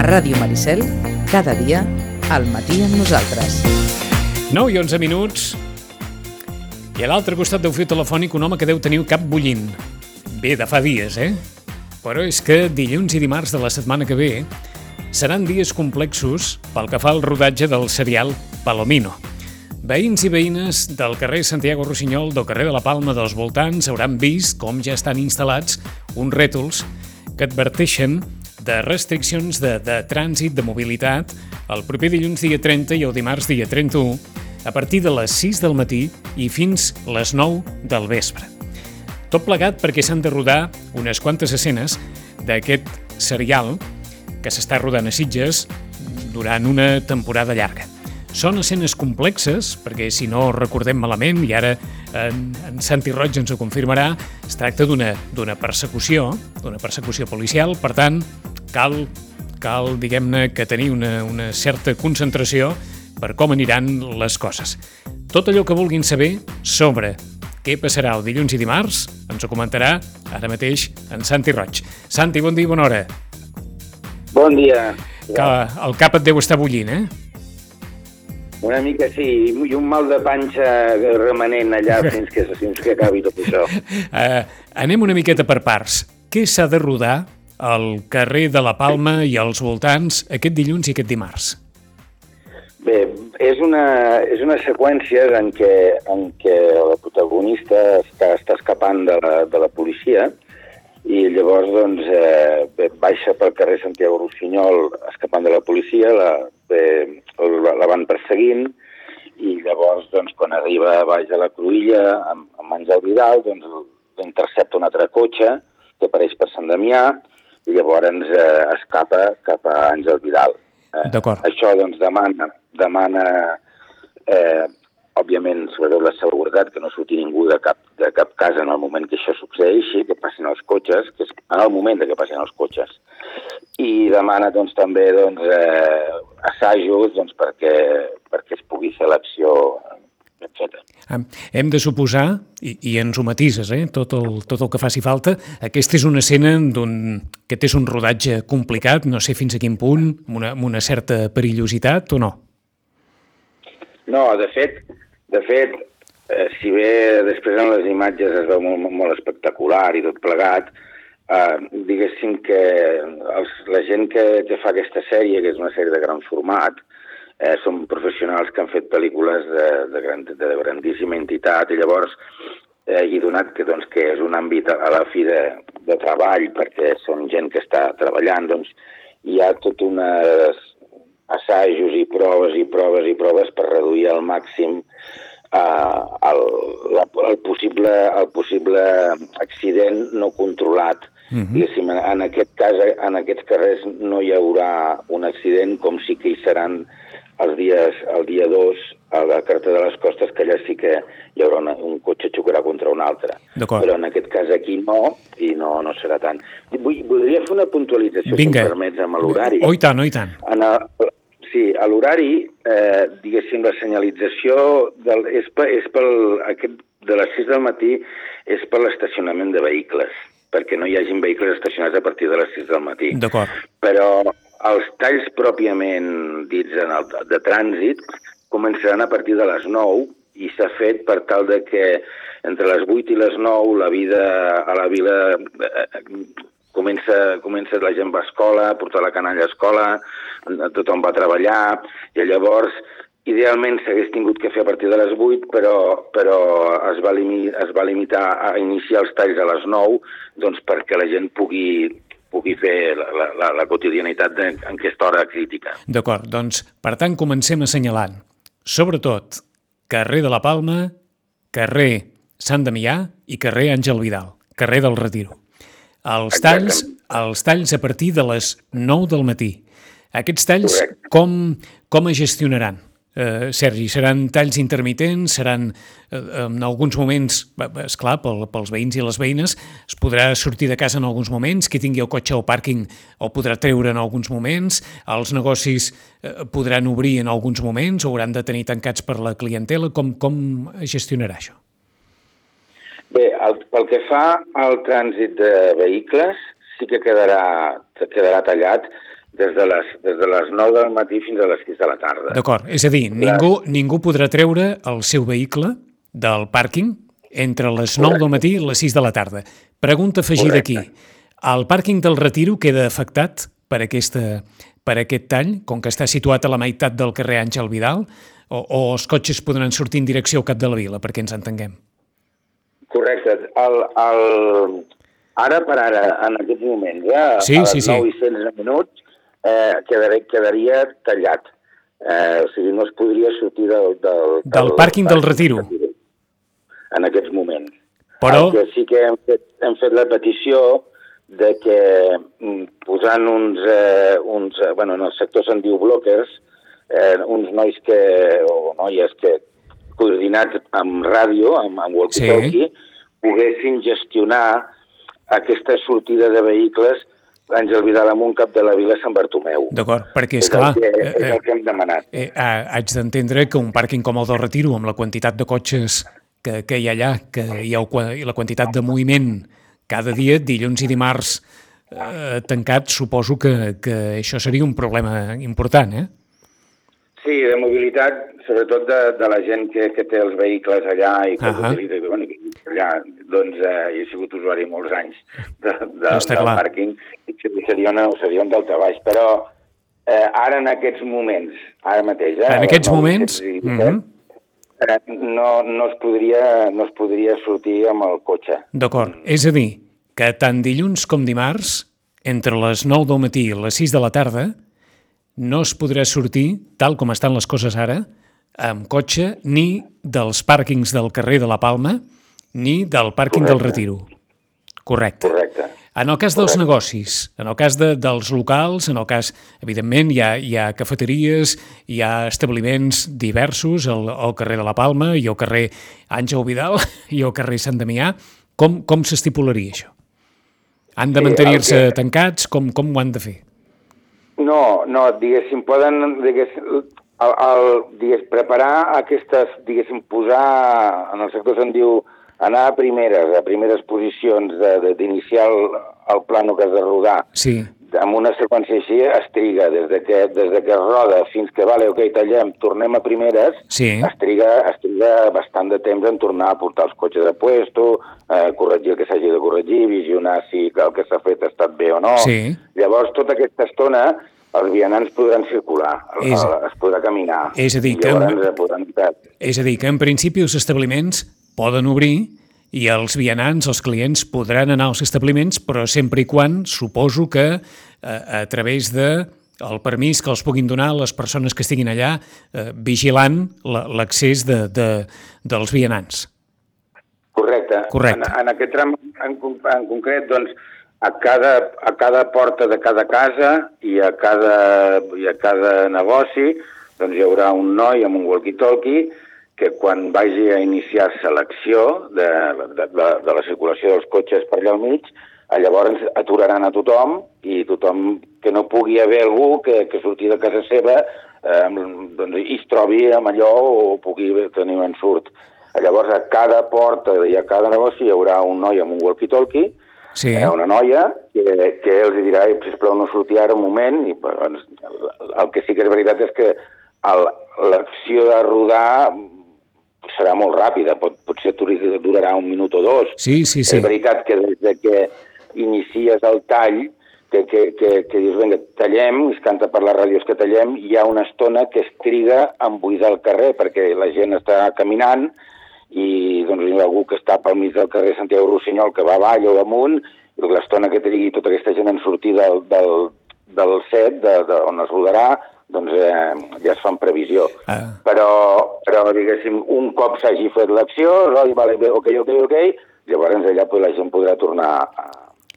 A Ràdio Maricel, cada dia, al matí amb nosaltres. 9 i 11 minuts. I a l'altre costat del fiu telefònic un home que deu tenir cap bullint. Bé, de fa dies, eh? Però és que dilluns i dimarts de la setmana que ve seran dies complexos pel que fa al rodatge del serial Palomino. Veïns i veïnes del carrer Santiago Rossinyol, del carrer de la Palma dels voltants, hauran vist com ja estan instal·lats uns rètols que adverteixen de restriccions de, de trànsit, de mobilitat, el proper dilluns dia 30 i el dimarts dia 31, a partir de les 6 del matí i fins les 9 del vespre. Tot plegat perquè s'han de rodar unes quantes escenes d'aquest serial que s'està rodant a Sitges durant una temporada llarga. Són escenes complexes, perquè si no recordem malament, i ara en, en Santi Roig ens ho confirmarà, es tracta d'una persecució, d'una persecució policial, per tant, cal, cal diguem-ne, que tenir una, una certa concentració per com aniran les coses. Tot allò que vulguin saber sobre què passarà el dilluns i dimarts ens ho comentarà ara mateix en Santi Roig. Santi, bon dia i bona hora. Bon dia. Que el cap et deu estar bullint, eh? Una mica sí, i un mal de panxa remanent allà fins que, fins que acabi tot això. Uh, anem una miqueta per parts. Què s'ha de rodar al carrer de la Palma i als voltants aquest dilluns i aquest dimarts? Bé, és una, és una seqüència en què, en què la protagonista està, està escapant de la, de la policia i llavors doncs, eh, baixa pel carrer Santiago Rossinyol escapant de la policia, la, eh, la van perseguint i llavors doncs, quan arriba baix de la Cruïlla amb, amb Àngel Vidal doncs, intercepta un altre cotxe que apareix per Sant Damià i llavors eh, escapa cap a Àngel Vidal. Eh. Això doncs, demana, demana eh, òbviament, sobretot la seguretat, que no surti ningú de cap, de cap casa en el moment que això succeeixi, que passin els cotxes, que és en el moment de que passin els cotxes. I demana doncs, també doncs, eh, assajos doncs, perquè, perquè es pugui fer l'acció etc. Hem de suposar, i, i ens ho matises, eh, tot, el, tot el que faci falta, aquesta és una escena que té un rodatge complicat, no sé fins a quin punt, amb una, amb una certa perillositat o no? No, de fet, de fet, eh, si bé després en les imatges es veu molt, molt espectacular i tot plegat, eh, diguéssim que els, la gent que, que fa aquesta sèrie, que és una sèrie de gran format, eh, són professionals que han fet pel·lícules de, de, gran, de grandíssima entitat i llavors eh, i donat que, doncs, que és un àmbit a la fi de, de treball perquè són gent que està treballant, doncs hi ha tot unes assajos i proves i proves i proves per reduir al màxim eh, el, la, el, possible, el possible accident no controlat. Uh -huh. En aquest cas, en aquests carrers no hi haurà un accident com sí que hi seran els dies, el dia 2 a la carta de les costes, que allà sí que hi haurà una, un cotxe xocarà contra un altre. Però en aquest cas aquí no, i no, no serà tant. Vull, voldria fer una puntualització, Vinga. si em permets, amb l'horari. Oh, i tant, oh, i tant. En el, Sí, a l'horari, eh, diguéssim, la senyalització del, és, per, és pel, aquest, de les 6 del matí és per l'estacionament de vehicles, perquè no hi hagin vehicles estacionats a partir de les 6 del matí. D'acord. Però els talls pròpiament dits en el, de trànsit començaran a partir de les 9 i s'ha fet per tal de que entre les 8 i les 9 la vida a la vila eh, comença, comença la gent va a escola, a portar la canalla a escola, tothom va treballar, i llavors idealment s'hagués tingut que fer a partir de les 8, però, però es, va limi, es va limitar a iniciar els talls a les 9 doncs perquè la gent pugui, pugui fer la, la, la quotidianitat de, en aquesta hora crítica. D'acord, doncs per tant comencem assenyalant. Sobretot, carrer de la Palma, carrer Sant Damià i carrer Àngel Vidal, carrer del Retiro. Els talls, els talls a partir de les 9 del matí. Aquests talls com, com es gestionaran? Eh, Sergi, seran talls intermitents, seran eh, en alguns moments, és clar, pel, pels veïns i les veïnes, es podrà sortir de casa en alguns moments, qui tingui el cotxe al pàrquing el podrà treure en alguns moments, els negocis eh, podran obrir en alguns moments, o hauran de tenir tancats per la clientela, com, com es gestionarà això? Bé, el, pel que fa al trànsit de vehicles, sí que quedarà, quedarà tallat des de, les, des de les 9 del matí fins a les 6 de la tarda. D'acord, és a dir, ningú, ningú podrà treure el seu vehicle del pàrquing entre les 9 del matí i les 6 de la tarda. Pregunta afegida aquí. El pàrquing del Retiro queda afectat per, aquesta, per aquest tall, com que està situat a la meitat del carrer Àngel Vidal, o, o els cotxes podran sortir en direcció al cap de la vila, perquè ens entenguem? Correcte. El, el, ara per ara, en aquests moments, eh, sí, a les sí, 9 sí. i 16 minuts, eh, quedaria, quedaria tallat. Eh, o sigui, no es podria sortir del... Del, del pàrquing del Retiro. En aquests moments. Però... El que sí que hem fet, hem fet la petició de que mm, posant uns, eh, uns eh, bueno, en el sector se'n diu blockers, eh, uns nois que, o noies que coordinats amb ràdio, amb, amb walkie-talkie, sí. poguessin gestionar aquesta sortida de vehicles Àngel Vidal amunt cap de la vila Sant Bartomeu. D'acord, perquè és, és clar... El que, eh, és el que hem demanat. Eh, eh, haig d'entendre que un pàrquing com el del Retiro, amb la quantitat de cotxes que, que hi ha allà, que hi ha i la quantitat de moviment cada dia, dilluns i dimarts eh, tancat, suposo que, que això seria un problema important, eh? Sí, de mobilitat, sobretot de, de la gent que, que té els vehicles allà i que uh -huh. utilitza, bueno, allà, doncs eh, he sigut usuari molts anys de, de, no del clar. pàrquing i seria, una, seria un daltabaix, però eh, ara en aquests moments, ara mateix... Eh, en aquests moments... Mm -hmm. eh, no, no, es podria, no es podria sortir amb el cotxe. D'acord, és a dir, que tant dilluns com dimarts, entre les 9 del matí i les 6 de la tarda, no es podrà sortir, tal com estan les coses ara, amb cotxe ni dels pàrquings del carrer de la Palma ni del pàrquing Correcte. del Retiro. Correcte. Correcte. En el cas dels Correcte. negocis, en el cas de, dels locals, en el cas, evidentment, hi ha, hi ha cafeteries, hi ha establiments diversos al, al carrer de la Palma i al carrer Àngel Vidal i al carrer Sant Damià. Com, com s'estipularia això? Han de mantenir-se que... tancats? Com, com ho han de fer? No, no, diguéssim, poden diguéssim, el, el, digués, preparar aquestes, diguéssim, posar, en el sector se'n diu, anar a primeres, a primeres posicions d'iniciar el, plano que has de rodar. Sí. Amb una seqüència així es triga, des de que, des de que es roda fins que, vale, ok, tallem, tornem a primeres, sí. es, triga, es triga bastant de temps en tornar a portar els cotxes de puesto, eh, corregir el que s'hagi de corregir, visionar si el que s'ha fet ha estat bé o no. Sí. Llavors, tota aquesta estona els vianants podran circular, és, es podrà caminar. És a dir, que, podran... és a dir, que en principi els establiments poden obrir i els vianants, els clients, podran anar als establiments, però sempre i quan, suposo que a, a través de el permís que els puguin donar les persones que estiguin allà eh, vigilant l'accés de, de, dels vianants. Correcte. Correcte. En, en aquest tram en, en concret, doncs, a cada, a cada porta de cada casa i a cada, i a cada negoci doncs hi haurà un noi amb un walkie-talkie que quan vagi a iniciar-se l'acció de, de, de, de la circulació dels cotxes per allà al mig, llavors aturaran a tothom i tothom que no pugui haver algú que, que surti de casa seva eh, doncs, i es trobi amb allò o pugui tenir un ensurt. Llavors a cada porta i a cada negoci hi haurà un noi amb un walkie-talkie, sí. eh, una noia, que, que els dirà, sisplau, no surti ara un moment, i doncs, el que sí que és veritat és que l'acció de rodar serà molt ràpida, pot, potser durarà un minut o dos. Sí, sí, sí. És veritat que des de que inicies el tall, que, que, que, que dius, vinga, tallem, es canta per les ràdios que tallem, hi ha una estona que es triga a buidar el carrer, perquè la gent està caminant i doncs, hi ha algú que està pel mig del carrer Santiago Rossinyol que va avall o amunt, i l'estona que trigui tota aquesta gent en sortir del, del, del set, de, de, on es rodarà, doncs eh, ja es fa en previsió. Ah. Però, però, diguéssim, un cop s'hagi fet l'acció, oi, vale, ok, ok, ok, llavors allà pues, la gent podrà tornar a,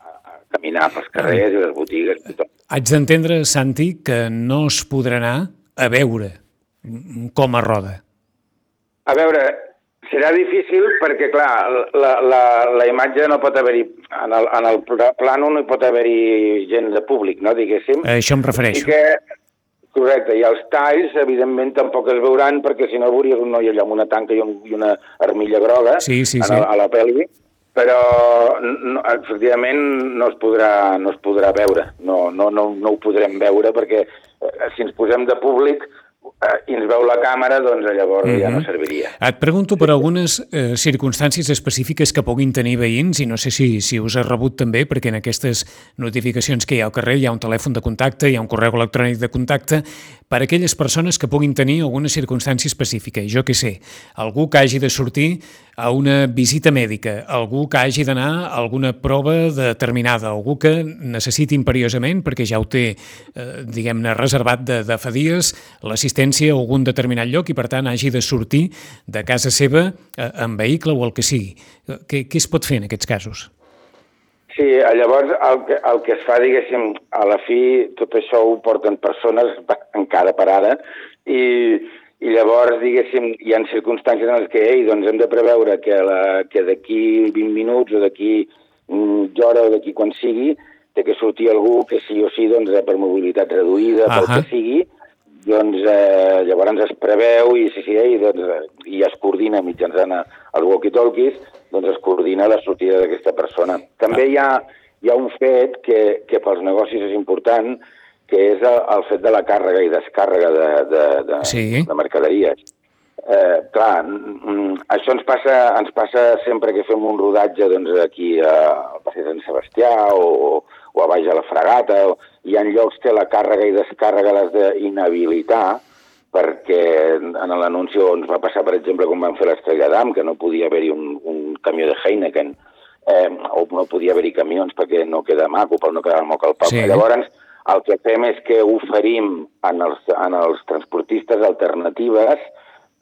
a caminar pels carrers i les botigues i tot. Haig d'entendre, Santi, que no es podrà anar a veure com a roda. A veure, serà difícil perquè, clar, la, la, la imatge no pot haver-hi, en, el, en el plano no hi pot haver-hi gent de públic, no, diguéssim. A això em refereixo. I que, correcte, i els talls, evidentment, tampoc es veuran perquè si no veuries un noi allà amb una tanca i, un, i una armilla groga sí, sí, sí. a la pel·li, però no, efectivament no es podrà, no es podrà veure, no, no, no, no ho podrem veure perquè eh, si ens posem de públic i ens veu la càmera, doncs llavors mm -hmm. ja no serviria. Et pregunto per algunes eh, circumstàncies específiques que puguin tenir veïns, i no sé si, si us ha rebut també, perquè en aquestes notificacions que hi ha al carrer hi ha un telèfon de contacte, hi ha un correu electrònic de contacte, per a aquelles persones que puguin tenir alguna circumstància específica. Jo que sé, algú que hagi de sortir a una visita mèdica, algú que hagi d'anar a alguna prova determinada, algú que necessiti imperiosament, perquè ja ho té, eh, diguem-ne, reservat de, de fa dies, l'assistència a algun determinat lloc i, per tant, hagi de sortir de casa seva eh, en vehicle o el que sigui. Què, què es pot fer en aquests casos? Sí, llavors el que, el que es fa, diguéssim, a la fi tot això ho porten persones en cada parada i, i llavors, diguéssim, hi ha circumstàncies en les que ei, doncs hem de preveure que, la, que d'aquí 20 minuts o d'aquí mitja hora o d'aquí quan sigui té que sortir algú que sí o sí doncs, per mobilitat reduïda, uh -huh. pel que sigui, doncs eh, llavors es preveu i, sí, sí, i, doncs, i es coordina mitjançant els walkie-talkies, doncs es coordina la sortida d'aquesta persona. També hi ha, hi ha un fet que, que pels negocis és important, que és el, el fet de la càrrega i descàrrega de, de, de, sí. de mercaderies. Eh, clar, això ens passa, ens passa sempre que fem un rodatge doncs, aquí al Passeig de Sant Sebastià o, o a baix a la fregata, o, hi ha llocs que la càrrega i descàrrega l'has d'inhabilitar, perquè en l'anunci ens va passar, per exemple, com van fer l'Estrella d'Am, que no podia haver-hi un, un camió de Heineken, eh, o no podia haver-hi camions perquè no queda maco, per no quedar moc al poble. Sí. Llavors, el que fem és que oferim en els, en els transportistes alternatives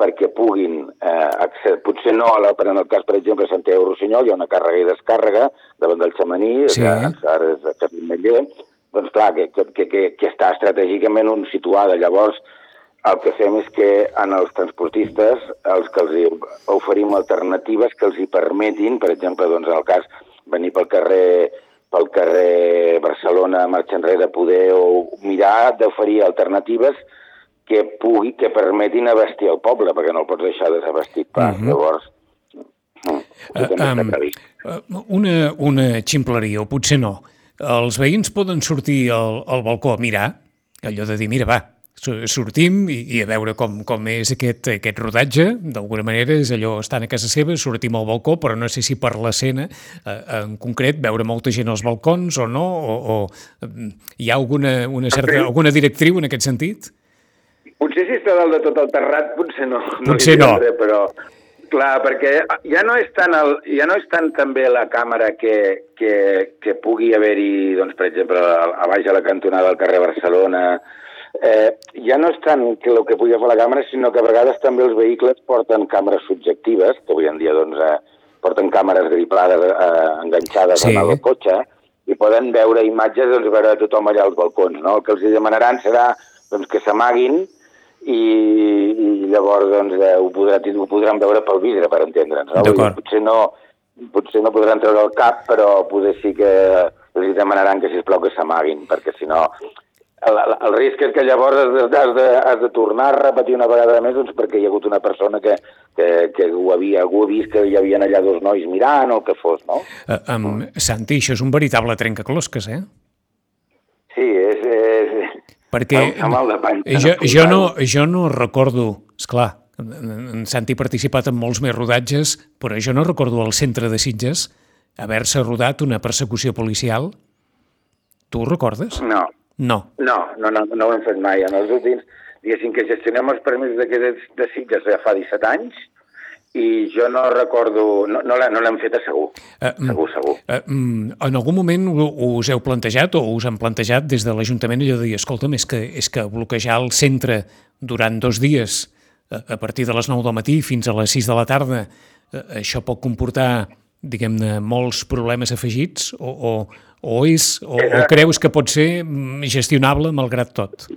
perquè puguin eh, accedir, potser no, a la, en el cas, per exemple, de Santiago Rossinyol, hi ha una càrrega i descàrrega davant del xamaní, sí. que ara és a Meller, doncs clar, que, que, que, que està estratègicament on situada. Llavors, el que fem és que en els transportistes els que els oferim alternatives que els hi permetin, per exemple, doncs en el cas venir pel carrer pel carrer Barcelona, marxa enrere, poder o mirar d'oferir alternatives que pugui, que permetin abastir el poble, perquè no el pots deixar desabastit pas. Uh mhm. -huh. Llavors, uh, um, una, una ximpleria, o potser no. Els veïns poden sortir al, al balcó a mirar, allò de dir, mira, va, sortim i, i a veure com, com és aquest, aquest rodatge, d'alguna manera és allò, estan a casa seva, sortim al balcó, però no sé si per l'escena, eh, en concret, veure molta gent als balcons o no, o, o hi ha alguna, una certa, alguna directriu en aquest sentit? Potser si està dalt de tot el terrat, potser no. Potser no. Res, però clar, perquè ja no és tant, el, ja no és tant també la càmera que, que, que pugui haver-hi, doncs, per exemple, a, a baix a la cantonada del carrer Barcelona, eh, ja no és tant que el que pugui fer la càmera, sinó que a vegades també els vehicles porten càmeres subjectives, que avui en dia doncs, eh, porten càmeres griplades eh, enganxades sí. al cotxe, i poden veure imatges, doncs, veure tothom allà als balcons. No? El que els demanaran serà doncs, que s'amaguin i, i llavors doncs, eh, ho, podrà, ho podran veure pel vidre, per entendre'ns. No? Potser no, potser no podran treure el cap, però potser sí que els demanaran que, sisplau, que s'amaguin, perquè si no el, el risc és que llavors has de, has, de, has de tornar a repetir una vegada més doncs, perquè hi ha hagut una persona que, que, que ho havia, algú ha vist que hi havia allà dos nois mirant o el que fos, no? Uh, um, Santi, això és un veritable trencaclosques, eh? Sí, és... és perquè mal de pany, jo, jo, no, jo no recordo, és clar, en Santi ha participat en molts més rodatges, però jo no recordo al centre de Sitges haver-se rodat una persecució policial. Tu ho recordes? No, no. No, no, no, no ho hem fet mai. En els últims, diguéssim que gestionem els permisos d'aquests de Sitges ja fa 17 anys i jo no recordo, no, no l'hem fet segur, uh, segur, segur. Uh, en algun moment us heu plantejat o us han plantejat des de l'Ajuntament allò de dir, escolta'm, és que, és que bloquejar el centre durant dos dies a, partir de les 9 del matí fins a les 6 de la tarda, uh, això pot comportar, diguem-ne, molts problemes afegits o, o, o, és, o, o creus que pot ser mm, gestionable malgrat tot?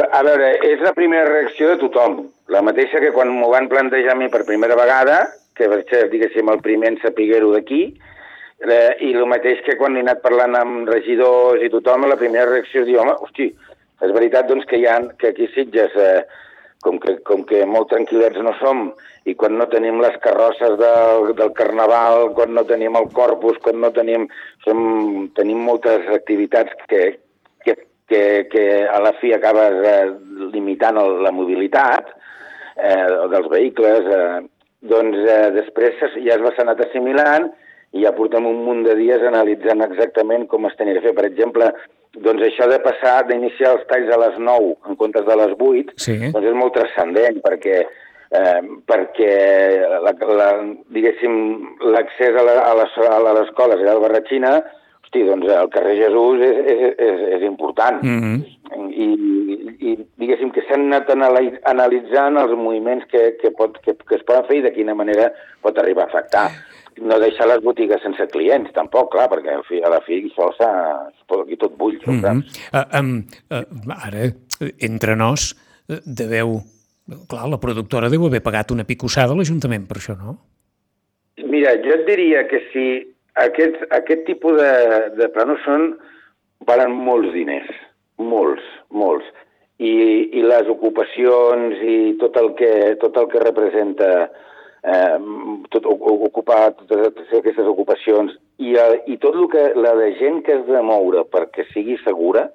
A veure, és la primera reacció de tothom. La mateixa que quan m'ho van plantejar a mi per primera vegada, que va ser, diguéssim, el primer en sapiguer-ho d'aquí, eh, i el mateix que quan he anat parlant amb regidors i tothom, la primera reacció és dir, home, hosti, és veritat doncs, que, hi ha, que aquí Sitges eh, com que, com que molt tranquil·lets no som, i quan no tenim les carrosses del, del carnaval, quan no tenim el corpus, quan no tenim... Som, tenim moltes activitats que, que, que, que a la fi acabes eh, limitant el, la mobilitat eh, dels vehicles, eh, doncs eh, després ja es va anat assimilant i ja portem un munt de dies analitzant exactament com es tenia de fer. Per exemple, doncs això de passar, d'iniciar els talls a les 9 en comptes de les 8, Sí. doncs és molt transcendent, perquè eh, perquè la, la, diguéssim l'accés a la- a les a les escoles i al Barratxina, hosti, doncs el carrer Jesús és, és, és, és important. Mm -hmm. I, i diguéssim que s'han anat anali- analitzant els moviments que, que, pot, que, que es poden fer i de quina manera pot arribar a afectar. No deixar les botigues sense clients, tampoc, clar, perquè al fi, a la fi s'ha... aquí tot bull, Mm? -hmm. uh, um, uh, ara, entre nos, eh, deveu... Clar, la productora deu haver pagat una picossada a l'Ajuntament per això, no? Mira, jo et diria que si aquest, aquest tipus de, de planos són, valen molts diners, molts, molts. I, i les ocupacions i tot el que, tot el que representa eh, tot, ocupar totes aquestes ocupacions i, i tot el que, la de gent que has de moure perquè sigui segura,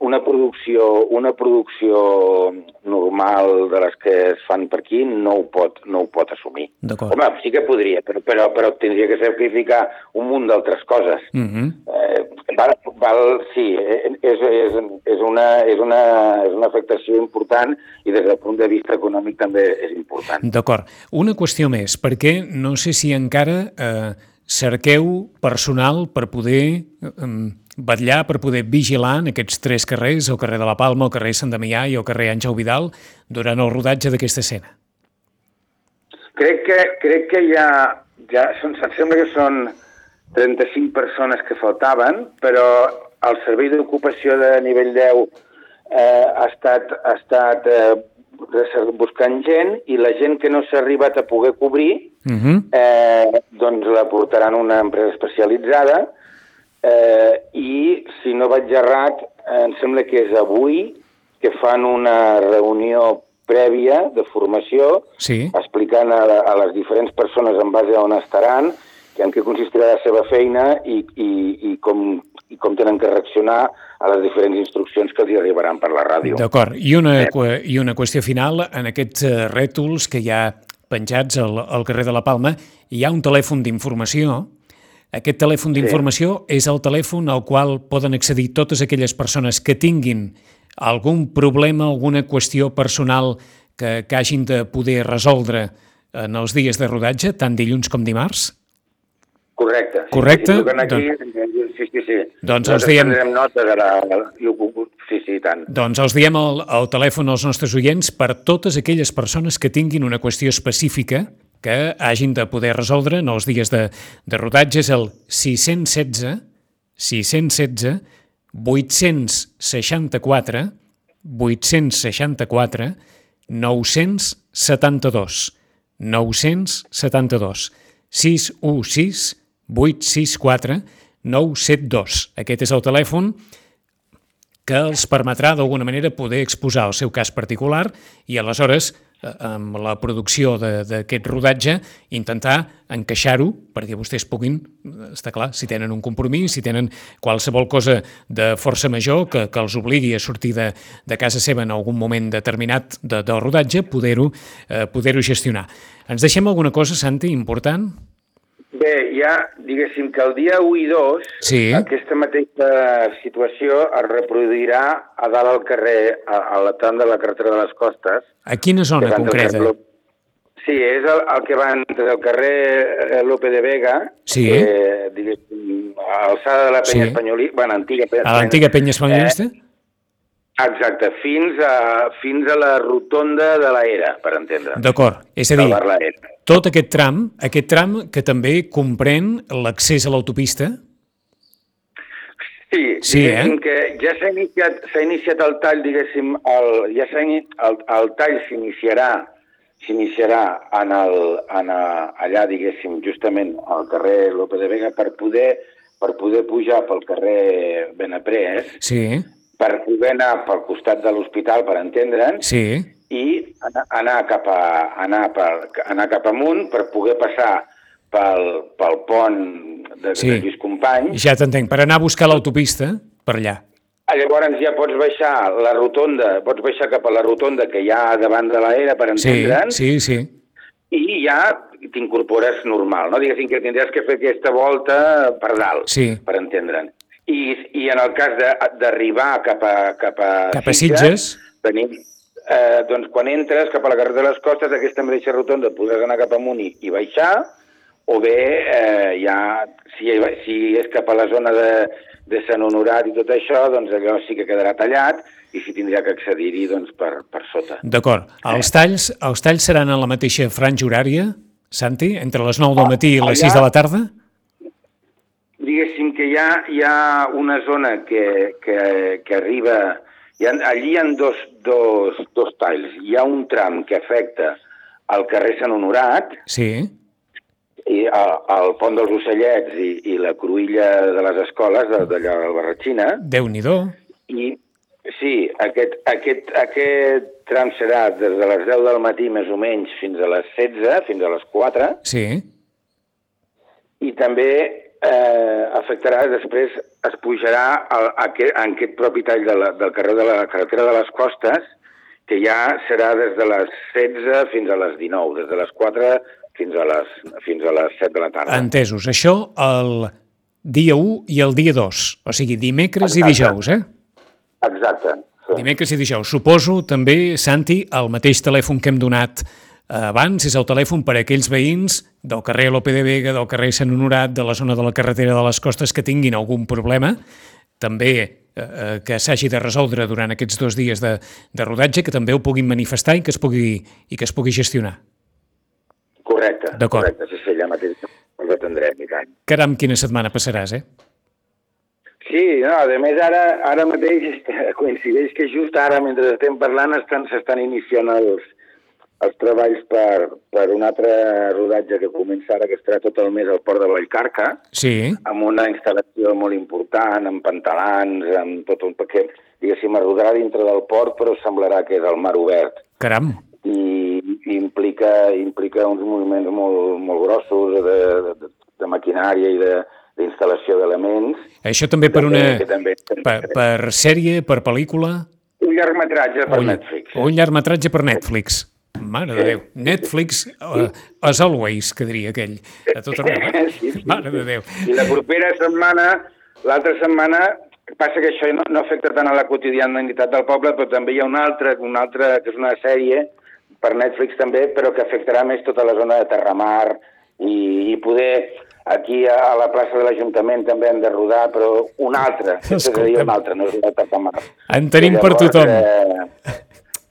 una producció, una producció normal de les que es fan per aquí no ho pot, no ho pot assumir. Home, sí que podria, però, però, però tindria que sacrificar un munt d'altres coses. Mm -hmm. Eh, val, val, sí, eh, és, és, és, una, és, una, és una afectació important i des del punt de vista econòmic també és important. D'acord. Una qüestió més, perquè no sé si encara eh, cerqueu personal per poder eh, vetllar, per poder vigilar en aquests tres carrers, el carrer de la Palma, el carrer Sant Damià i el carrer Àngel Vidal, durant el rodatge d'aquesta escena. Crec que, crec que ja, ja són, em sembla que són 35 persones que faltaven, però el servei d'ocupació de nivell 10 eh, ha estat, ha estat eh, buscant gent i la gent que no s'ha arribat a poder cobrir Mm -hmm. eh, doncs la portaran una empresa especialitzada eh, i, si no vaig errat, eh, em sembla que és avui que fan una reunió prèvia de formació Sí. explicant a, a les diferents persones en base a on estaran, que en què consistirà la seva feina i, i, i, com, i com tenen que reaccionar a les diferents instruccions que els arribaran per la ràdio. D'acord. I, una, qu- I una qüestió final, en aquests eh, rètols que hi ha penjats al, al carrer de la Palma, hi ha un telèfon d'informació. Aquest telèfon d'informació és el telèfon al qual poden accedir totes aquelles persones que tinguin algun problema, alguna qüestió personal que, que hagin de poder resoldre en els dies de rodatge, tant dilluns com dimarts? Correcte. Sí, Correcte, Sí, aquí, sí, sí, sí. Doncs els diem- nota de la... Sí, sí, tant. Doncs els diem al, al telèfon als nostres oients per totes aquelles persones que tinguin una qüestió específica que hagin de poder resoldre en els dies de, de rodatge és el 616 616 864 864 972 972 616 864 972 Aquest és el telèfon que els permetrà d'alguna manera poder exposar el seu cas particular i aleshores amb la producció d'aquest rodatge intentar encaixar-ho perquè vostès puguin, eh, està clar, si tenen un compromís, si tenen qualsevol cosa de força major que, que els obligui a sortir de, de casa seva en algun moment determinat de, del rodatge, poder-ho eh, poder gestionar. Ens deixem alguna cosa, Santi, important? Bé, ja, diguéssim que el dia 1 i 2 Sí. aquesta mateixa situació es reproduirà a dalt al carrer, a, a la tram de la carretera de les Costes. A quina zona concreta? carrer Sí, és el, el que va entre el carrer eh, Lope de Vega, Sí. que, diguéssim, a l'alçada de la penya Sí. espanyolista, bueno, antiga penya A l'antiga penya espanyolista? Eh, exacte, fins a, fins a la rotonda de la Era, per entendre. D'acord, és a dir, tot aquest tram, aquest tram que també comprèn l'accés a l'autopista, Sí, Sí, eh? que ja s'ha iniciat, iniciat el tall, diguéssim, el, ja s'ha ini- el, el tall s'iniciarà s'iniciarà en el, en a, allà, diguéssim, justament al carrer Lope de Vega per poder, per poder pujar pel carrer Benaprés, sí, per poder anar pel costat de l'hospital, per entendre'ns, sí, i anar- cap, a, anar, per, anar cap amunt per poder passar pel, pel pont de, Sí. de Lluís Companys. Ja t'entenc, per anar a buscar l'autopista, per allà. Ah, Llavors ja pots baixar la rotonda, pots baixar cap a la rotonda que hi ha davant de l'era, per Sí, entendre'ns, sí, sí. i ja t'incorpores normal, no? Diguéssim que tindràs que fer aquesta volta per dalt, Sí. per entendre'n. I, I en el cas de- d'arribar cap a, cap a, Cap a Sitges. tenim, eh, doncs quan entres cap a la carretera de les Costes, aquesta mateixa rotonda podràs anar cap amunt i, i baixar, o bé eh, ja, si, si és cap a la zona de, de Sant Honorat i tot això, doncs allò sí que quedarà tallat i s'hi tindrà que accedir-hi doncs, per, per sota. D'acord. Els talls, els talls seran en la mateixa franja horària, Santi, entre les 9 del matí i les allà- 6 de la tarda? Diguéssim que hi ha, hi ha una zona que, que, que arriba... Hi ha, allí hi ha dos, dos, dos talls. Hi ha un tram que afecta al carrer Sant Honorat, Sí. i al, al pont dels Ocellets i, i la cruïlla de les escoles de- d'allà de la Barratxina, Déu-n'hi-do. i sí, aquest, aquest, aquest tram serà des de les 10 del matí més o menys fins a les 16, fins a les 4, Sí. i també eh, afectarà, després es pujarà al, a aquest, en aquest propi tall de la, del carrer de la carretera de les Costes, que ja serà des de les 16 fins a les 19, des de les 4 fins a les, fins a les 7 de la tarda. Entesos. Això el dia 1 i el dia 2. O sigui, dimecres i Exacte. dijous, eh? Exacte. Sí. Dimecres i dijous. Suposo també, Santi, el mateix telèfon que hem donat abans és el telèfon per a aquells veïns del carrer Lope de Vega, del carrer Sant Honorat, de la zona de la carretera de les Costes que tinguin algun problema, també eh, eh, que s'hagi de resoldre durant aquests dos dies de, de rodatge, que també ho puguin manifestar i que es pugui, i que es pugui gestionar. Correcte. D'acord. Correcte, sí, sí, allà mateix els atendrem, i tant. Caram, quina setmana passaràs, eh? Sí, no, a més ara, ara mateix coincideix que just ara, mentre estem parlant, estan- s'estan iniciant els, els treballs per, per un altre rodatge que comença ara, que estarà tot el mes al port de Vallcarca, Sí, amb una instal·lació molt important, amb pantalans, amb tot un... perquè, diguéssim, es rodarà dintre del port, però semblarà que és el mar obert. caram. i, i implica, implica uns moviments molt, molt grossos de, de, de maquinària i de- d'instal·lació d'elements. Això també per una... Que també, Per, per sèrie, per pel·lícula, Un llargmetratge per un- Netflix. un llargmetratge per Netflix. Mare de Déu. Netflix, uh, as always, que diria aquell. A tot arreu. eh? Sí, sí, Mare de Déu. I la propera setmana, l'altra setmana, passa que això no, no afecta tant a la quotidianitat del poble, però també hi ha una altra, una altra que és una sèrie per Netflix també, però que afectarà més tota la zona de Terramar i, i poder aquí a, a la plaça de l'Ajuntament també hem de rodar, però una altra, és a dir, una altra, no és de Terramar. En tenim I per tothom. Eh,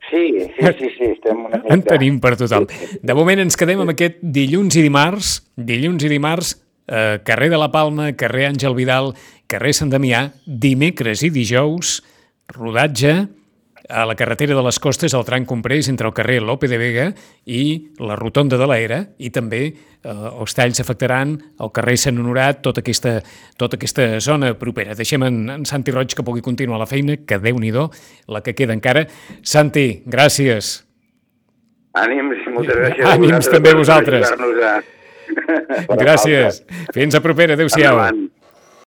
sí, sí, sí, sí, estem una mica... En tenim per tothom. De moment ens quedem amb aquest dilluns i dimarts, dilluns i dimarts, eh, carrer de la Palma, carrer Àngel Vidal, carrer Sant Damià, dimecres i dijous, rodatge a la carretera de les Costes, al tram comprès entre el carrer Lope de Vega i la rotonda de l'Era, i també eh, els talls afectaran el carrer Sant Honorat, tota aquesta, tota aquesta zona propera. Deixem en, en Santi Roig que pugui continuar la feina, que déu nhi la que queda encara. Santi, gràcies. Ànims, moltes gràcies. Ànims a vosaltres també a vosaltres. A... Gràcies. Fins a propera. Adéu-siau.